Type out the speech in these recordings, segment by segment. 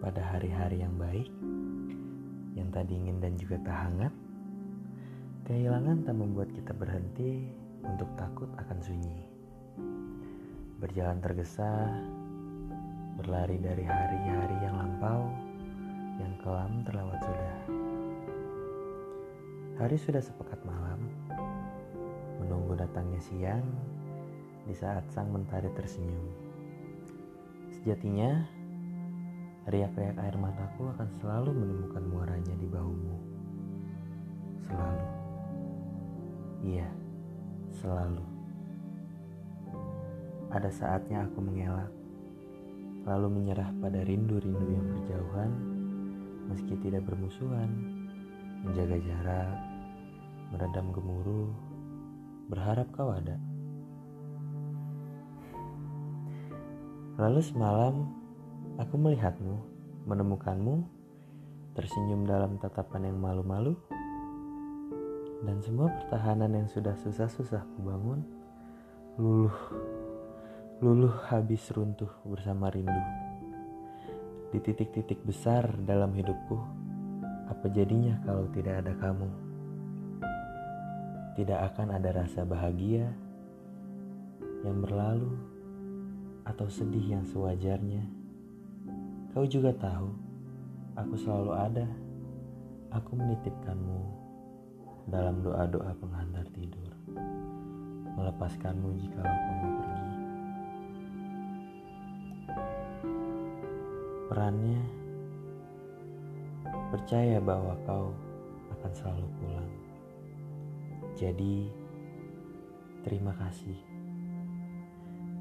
hari yang baik, yang tak dingin dan juga tak hangat, kehilangan tak membuat kita berhenti untuk takut akan sunyi. Berjalan tergesa, berlari dari hari-hari yang lampau, yang kelam terlewat sudah. Hari sudah sepekat malam, menunggu datangnya siang di saat sang mentari tersenyum. Sejatinya, riak-riak air mataku akan selalu menemukan muaranya di bahumu. Selalu. Iya, selalu. Ada saatnya aku mengelak, lalu menyerah pada rindu-rindu yang berjauhan, meski tidak bermusuhan, menjaga jarak, meredam gemuruh, berharap kau ada. Lalu semalam aku melihatmu, menemukanmu, tersenyum dalam tatapan yang malu-malu, dan semua pertahanan yang sudah susah-susah kubangun, luluh, luluh habis runtuh bersama rindu. Di titik-titik besar dalam hidupku, apa jadinya kalau tidak ada kamu? tidak akan ada rasa bahagia yang berlalu atau sedih yang sewajarnya. Kau juga tahu, aku selalu ada. Aku menitipkanmu dalam doa-doa penghantar tidur, melepaskanmu jika kau mau pergi. Perannya percaya bahwa kau akan selalu pulang. Jadi, terima kasih.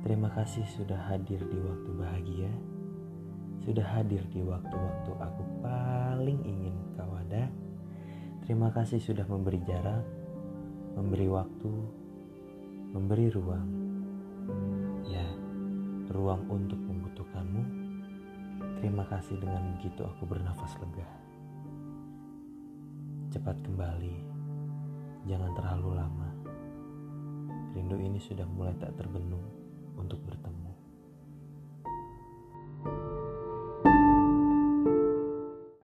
Terima kasih sudah hadir di waktu bahagia, sudah hadir di waktu-waktu aku paling ingin kau ada. Terima kasih sudah memberi jarak, memberi waktu, memberi ruang. Ya, ruang untuk membutuhkanmu. Terima kasih dengan begitu aku bernafas lega. Cepat kembali. Jangan terlalu lama. Rindu ini sudah mulai tak terbendung untuk bertemu.